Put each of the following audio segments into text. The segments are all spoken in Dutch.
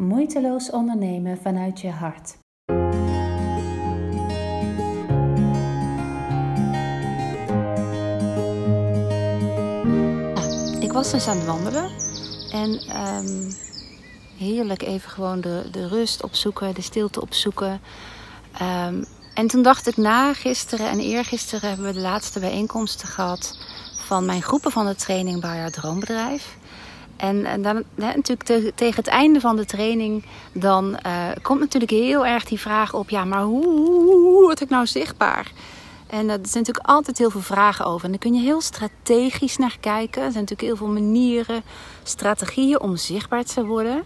Moeiteloos ondernemen vanuit je hart. Ik was dus aan het wandelen en ehm, heerlijk even gewoon de, de rust opzoeken, de stilte opzoeken. Ehm, en toen dacht ik na, gisteren en eergisteren hebben we de laatste bijeenkomsten gehad van mijn groepen van de training bij haar droombedrijf. En, dan hè, natuurlijk tegen het einde van de training, dan uh, komt natuurlijk heel erg die vraag op: ja, maar hoe, word ik nou zichtbaar? En er zijn natuurlijk altijd heel veel vragen over. En daar kun je heel strategisch naar kijken. Er zijn natuurlijk heel veel manieren, strategieën om zichtbaar te worden.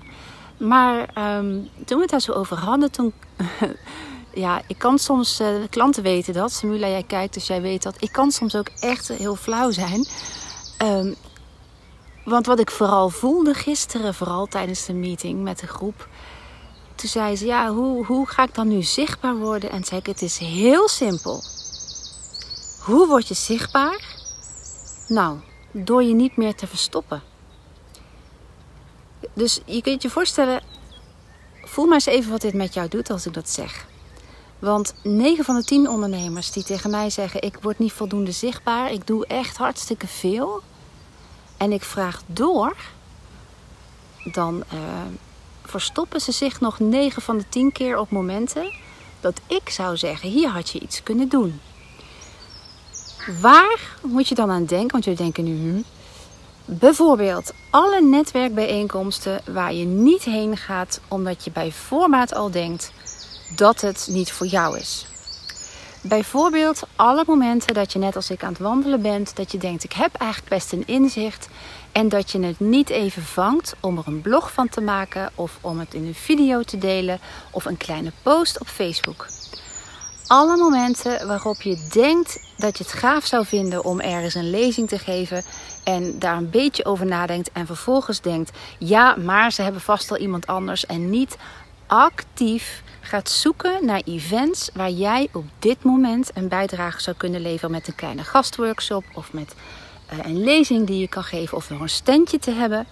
Maar um, toen we het daar zo over hadden, toen. ja, ik kan soms, uh, klanten weten dat. Samula, jij kijkt, dus jij weet dat. Ik kan soms ook echt heel flauw zijn. Um, want wat ik vooral voelde gisteren, vooral tijdens de meeting met de groep. Toen zei ze, ja, hoe, hoe ga ik dan nu zichtbaar worden? En zei ik, het is heel simpel. Hoe word je zichtbaar? Nou, door je niet meer te verstoppen. Dus je kunt je voorstellen, voel maar eens even wat dit met jou doet als ik dat zeg. Want 9 van de 10 ondernemers die tegen mij zeggen: Ik word niet voldoende zichtbaar, ik doe echt hartstikke veel en ik vraag door, dan uh, verstoppen ze zich nog 9 van de 10 keer op momenten dat ik zou zeggen: hier had je iets kunnen doen. Waar moet je dan aan denken? Want jullie denken nu. Hm, bijvoorbeeld alle netwerkbijeenkomsten waar je niet heen gaat omdat je bij voorbaat al denkt dat het niet voor jou is. Bijvoorbeeld alle momenten dat je net als ik aan het wandelen bent, dat je denkt ik heb eigenlijk best een inzicht en dat je het niet even vangt om er een blog van te maken of om het in een video te delen of een kleine post op Facebook. Alle momenten waarop je denkt dat je het gaaf zou vinden om ergens een lezing te geven en daar een beetje over nadenkt en vervolgens denkt: ja, maar ze hebben vast al iemand anders en niet actief gaat zoeken naar events waar jij op dit moment een bijdrage zou kunnen leveren met een kleine gastworkshop of met uh, een lezing die je kan geven of nog een standje te hebben.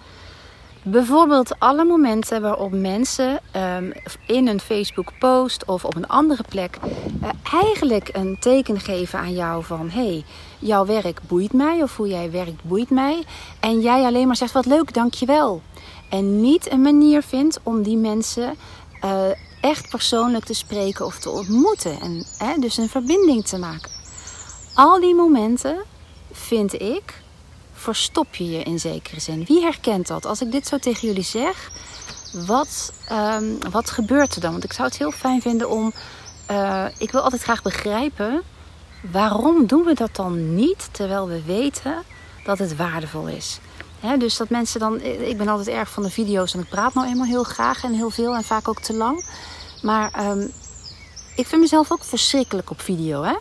Bijvoorbeeld alle momenten waarop mensen um, in een Facebook post of op een andere plek uh, eigenlijk een teken geven aan jou van hey, jouw werk boeit mij of hoe jij werkt boeit mij. En jij alleen maar zegt wat leuk, dankjewel. En niet een manier vindt om die mensen uh, echt persoonlijk te spreken of te ontmoeten. En hè, dus een verbinding te maken. Al die momenten, vind ik, verstop je je in zekere zin. Wie herkent dat? Als ik dit zo tegen jullie zeg, wat, um, wat gebeurt er dan? Want ik zou het heel fijn vinden om. Uh, ik wil altijd graag begrijpen. Waarom doen we dat dan niet terwijl we weten dat het waardevol is? Dus dat mensen dan. Ik ben altijd erg van de video's en ik praat nou eenmaal heel graag en heel veel en vaak ook te lang. Maar um, ik vind mezelf ook verschrikkelijk op video. Hè?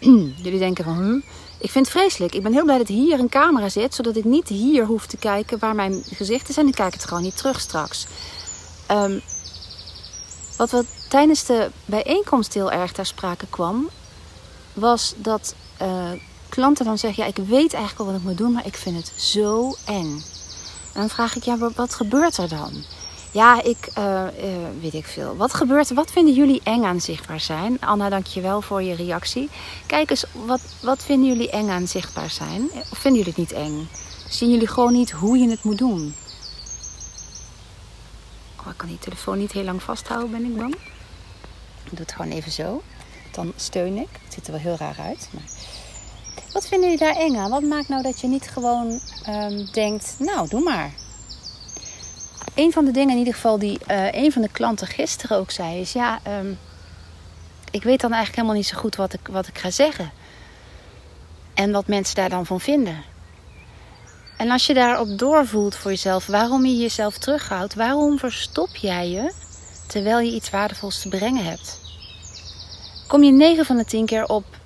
Jullie denken van. Ik vind het vreselijk. Ik ben heel blij dat hier een camera zit, zodat ik niet hier hoef te kijken waar mijn gezicht is en ik kijk het gewoon niet terug straks. Um, wat, wat tijdens de bijeenkomst heel erg ter sprake kwam, was dat uh, klanten dan zeggen: Ja, ik weet eigenlijk al wat ik moet doen, maar ik vind het zo eng. En dan vraag ik: Ja, wat gebeurt er dan? Ja, ik uh, uh, weet ik veel. Wat gebeurt er? Wat vinden jullie eng aan zichtbaar zijn? Anna, dank je wel voor je reactie. Kijk eens, wat, wat vinden jullie eng aan zichtbaar zijn? Of vinden jullie het niet eng? Zien jullie gewoon niet hoe je het moet doen? Oh, ik kan die telefoon niet heel lang vasthouden, ben ik bang. Ik doe het gewoon even zo. Dan steun ik. Het ziet er wel heel raar uit. Maar... Wat vinden jullie daar eng aan? Wat maakt nou dat je niet gewoon um, denkt, nou, doe maar. Een van de dingen in ieder geval die uh, een van de klanten gisteren ook zei, is ja, um, ik weet dan eigenlijk helemaal niet zo goed wat ik, wat ik ga zeggen. En wat mensen daar dan van vinden. En als je daarop doorvoelt voor jezelf waarom je jezelf terughoudt, waarom verstop jij je terwijl je iets waardevols te brengen hebt, kom je 9 van de 10 keer op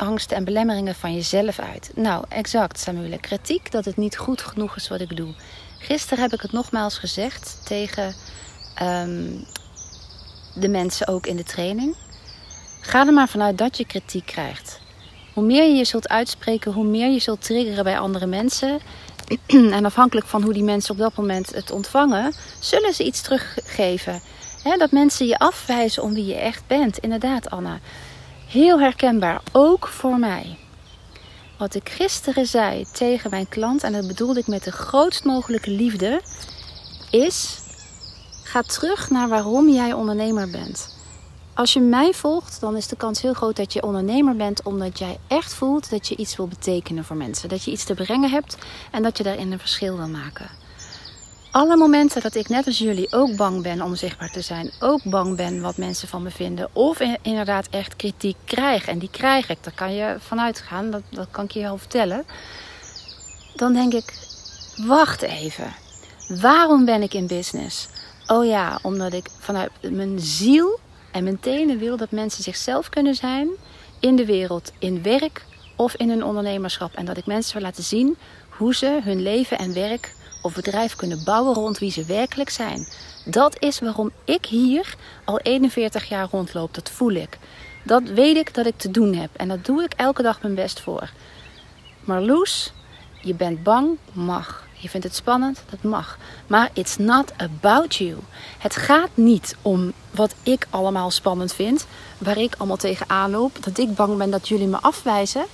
angsten en belemmeringen van jezelf uit. Nou, exact, Samuel. Kritiek dat het niet goed genoeg is wat ik doe. Gisteren heb ik het nogmaals gezegd tegen um, de mensen ook in de training. Ga er maar vanuit dat je kritiek krijgt. Hoe meer je je zult uitspreken, hoe meer je zult triggeren bij andere mensen. en afhankelijk van hoe die mensen op dat moment het ontvangen, zullen ze iets teruggeven. dat mensen je afwijzen om wie je echt bent. Inderdaad, Anna. Heel herkenbaar, ook voor mij. Wat ik gisteren zei tegen mijn klant, en dat bedoelde ik met de grootst mogelijke liefde, is: ga terug naar waarom jij ondernemer bent. Als je mij volgt, dan is de kans heel groot dat je ondernemer bent omdat jij echt voelt dat je iets wil betekenen voor mensen. Dat je iets te brengen hebt en dat je daarin een verschil wil maken. Alle momenten dat ik net als jullie ook bang ben om zichtbaar te zijn, ook bang ben wat mensen van me vinden, of inderdaad echt kritiek krijg, en die krijg ik, daar kan je vanuit gaan, dat, dat kan ik je wel vertellen, dan denk ik: wacht even, waarom ben ik in business? Oh ja, omdat ik vanuit mijn ziel en mijn tenen wil dat mensen zichzelf kunnen zijn in de wereld, in werk of in hun ondernemerschap. En dat ik mensen wil laten zien hoe ze hun leven en werk of bedrijf kunnen bouwen rond wie ze werkelijk zijn. Dat is waarom ik hier al 41 jaar rondloop. Dat voel ik. Dat weet ik dat ik te doen heb. En dat doe ik elke dag mijn best voor. Maar Loes, je bent bang, mag. Je vindt het spannend, dat mag. Maar it's not about you. Het gaat niet om wat ik allemaal spannend vind, waar ik allemaal tegenaan loop, dat ik bang ben dat jullie me afwijzen.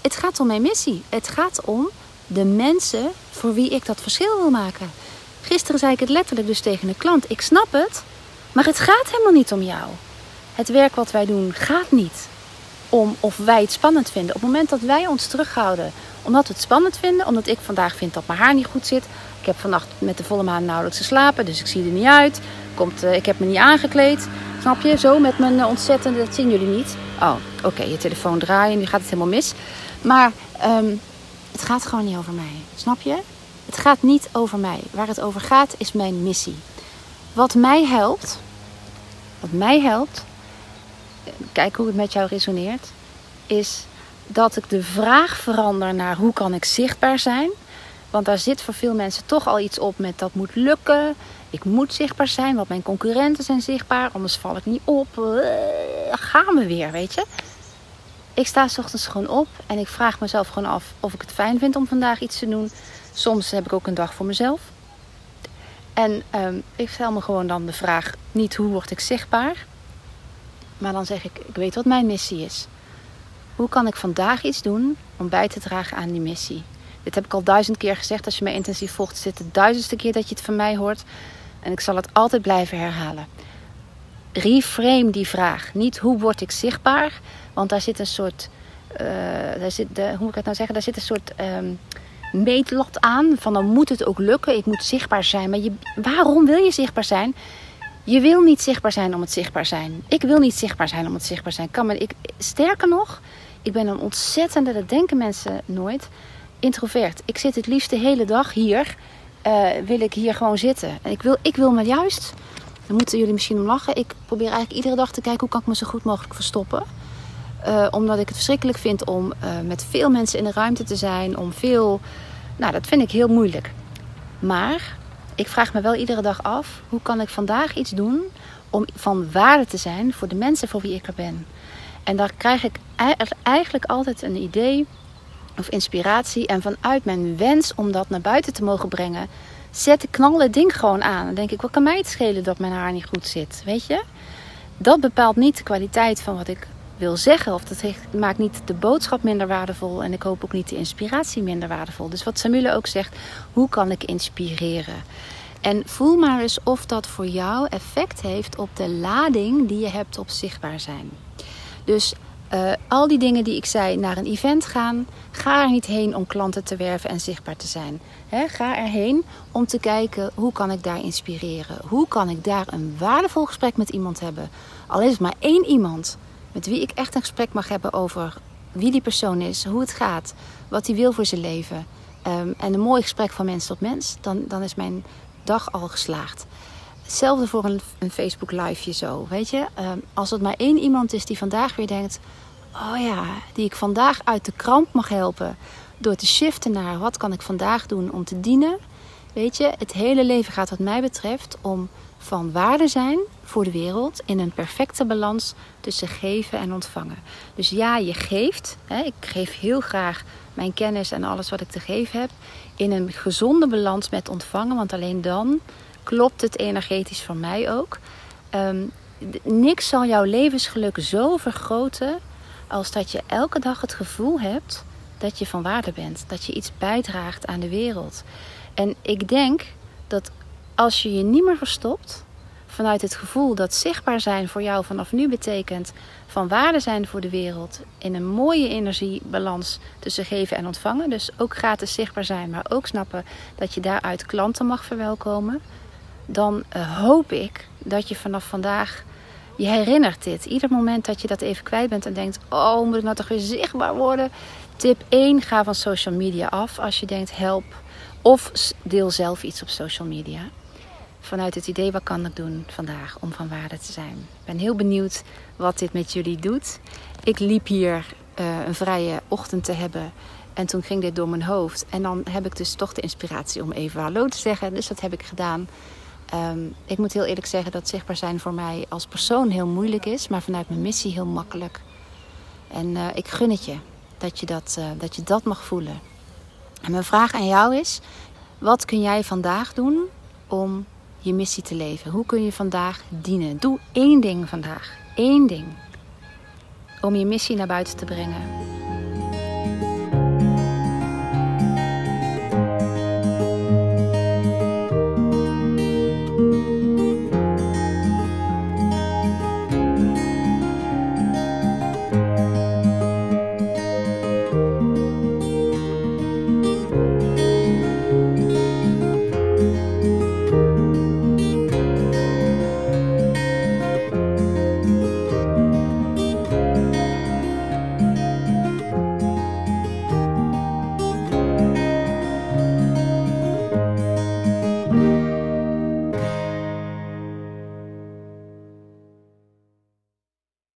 Het gaat om mijn missie. Het gaat om de mensen wie ik dat verschil wil maken. Gisteren zei ik het letterlijk dus tegen een klant. Ik snap het, maar het gaat helemaal niet om jou. Het werk wat wij doen gaat niet om of wij het spannend vinden. Op het moment dat wij ons terughouden omdat we het spannend vinden, omdat ik vandaag vind dat mijn haar niet goed zit. Ik heb vannacht met de volle maan nauwelijks geslapen, dus ik zie er niet uit. Komt, uh, ik heb me niet aangekleed. Snap je? Zo met mijn uh, ontzettende, dat zien jullie niet. Oh, oké, je telefoon draaien, nu gaat het helemaal mis. Maar um, het gaat gewoon niet over mij. Snap je? Het gaat niet over mij. Waar het over gaat is mijn missie. Wat mij helpt, wat mij helpt, kijk hoe het met jou resoneert, is dat ik de vraag verander naar hoe kan ik zichtbaar zijn. Want daar zit voor veel mensen toch al iets op met dat moet lukken. Ik moet zichtbaar zijn, want mijn concurrenten zijn zichtbaar, anders val ik niet op. Uh, gaan we weer, weet je. Ik sta s ochtends gewoon op en ik vraag mezelf gewoon af of ik het fijn vind om vandaag iets te doen. Soms heb ik ook een dag voor mezelf. En um, ik stel me gewoon dan de vraag, niet hoe word ik zichtbaar, maar dan zeg ik, ik weet wat mijn missie is. Hoe kan ik vandaag iets doen om bij te dragen aan die missie? Dit heb ik al duizend keer gezegd. Als je mij intensief volgt, zit het duizendste keer dat je het van mij hoort. En ik zal het altijd blijven herhalen. Reframe die vraag. Niet hoe word ik zichtbaar, want daar zit een soort, uh, daar zit de, hoe moet ik het nou zeggen, daar zit een soort um, meetlat aan. Van dan moet het ook lukken, ik moet zichtbaar zijn. Maar je, waarom wil je zichtbaar zijn? Je wil niet zichtbaar zijn om het zichtbaar zijn. Ik wil niet zichtbaar zijn om het zichtbaar zijn. Kan ik, sterker nog, ik ben een ontzettende, dat denken mensen nooit, introvert. Ik zit het liefst de hele dag hier. Uh, wil ik hier gewoon zitten. En ik wil, ik wil me juist, dan moeten jullie misschien om lachen. Ik probeer eigenlijk iedere dag te kijken hoe kan ik me zo goed mogelijk verstoppen. Uh, omdat ik het verschrikkelijk vind om uh, met veel mensen in de ruimte te zijn. Om veel. Nou, dat vind ik heel moeilijk. Maar ik vraag me wel iedere dag af: hoe kan ik vandaag iets doen om van waarde te zijn voor de mensen voor wie ik er ben? En daar krijg ik eigenlijk altijd een idee of inspiratie. En vanuit mijn wens om dat naar buiten te mogen brengen, zet ik knal het ding gewoon aan. Dan denk ik, wat kan mij het schelen dat mijn haar niet goed zit? Weet je? Dat bepaalt niet de kwaliteit van wat ik wil zeggen. Of dat maakt niet de boodschap minder waardevol. En ik hoop ook niet de inspiratie minder waardevol. Dus wat Samule ook zegt, hoe kan ik inspireren? En voel maar eens of dat voor jou effect heeft op de lading die je hebt op zichtbaar zijn. Dus uh, al die dingen die ik zei, naar een event gaan. Ga er niet heen om klanten te werven en zichtbaar te zijn. He, ga erheen om te kijken hoe kan ik daar inspireren. Hoe kan ik daar een waardevol gesprek met iemand hebben. Al is het maar één iemand met wie ik echt een gesprek mag hebben over wie die persoon is, hoe het gaat, wat hij wil voor zijn leven. Um, en een mooi gesprek van mens tot mens. Dan, dan is mijn dag al geslaagd. Hetzelfde voor een, een Facebook liveje zo, weet je. Um, als het maar één iemand is die vandaag weer denkt... Oh ja, die ik vandaag uit de kramp mag helpen. Door te shiften naar wat kan ik vandaag doen om te dienen. Weet je, het hele leven gaat wat mij betreft om van waarde zijn voor de wereld in een perfecte balans tussen geven en ontvangen. Dus ja, je geeft. Hè, ik geef heel graag mijn kennis en alles wat ik te geven heb in een gezonde balans met ontvangen, want alleen dan klopt het energetisch voor mij ook. Ehm, niks zal jouw levensgeluk zo vergroten als dat je elke dag het gevoel hebt dat je van waarde bent, dat je iets bijdraagt aan de wereld. En ik denk dat als je je niet meer verstopt vanuit het gevoel dat zichtbaar zijn voor jou vanaf nu betekent van waarde zijn voor de wereld in een mooie energiebalans tussen geven en ontvangen. Dus ook gratis zichtbaar zijn, maar ook snappen dat je daaruit klanten mag verwelkomen. Dan uh, hoop ik dat je vanaf vandaag je herinnert dit. Ieder moment dat je dat even kwijt bent en denkt: Oh, moet ik nou toch weer zichtbaar worden? Tip 1: ga van social media af als je denkt: help. Of deel zelf iets op social media. Vanuit het idee: wat kan ik doen vandaag om van waarde te zijn? Ik ben heel benieuwd wat dit met jullie doet. Ik liep hier uh, een vrije ochtend te hebben. En toen ging dit door mijn hoofd. En dan heb ik dus toch de inspiratie om even hallo te zeggen. Dus dat heb ik gedaan. Um, ik moet heel eerlijk zeggen dat zichtbaar zijn voor mij als persoon heel moeilijk is, maar vanuit mijn missie heel makkelijk. En uh, ik gun het je dat je dat, uh, dat je dat mag voelen. En mijn vraag aan jou is: wat kun jij vandaag doen om je missie te leven? Hoe kun je vandaag dienen? Doe één ding vandaag. Eén ding. Om je missie naar buiten te brengen.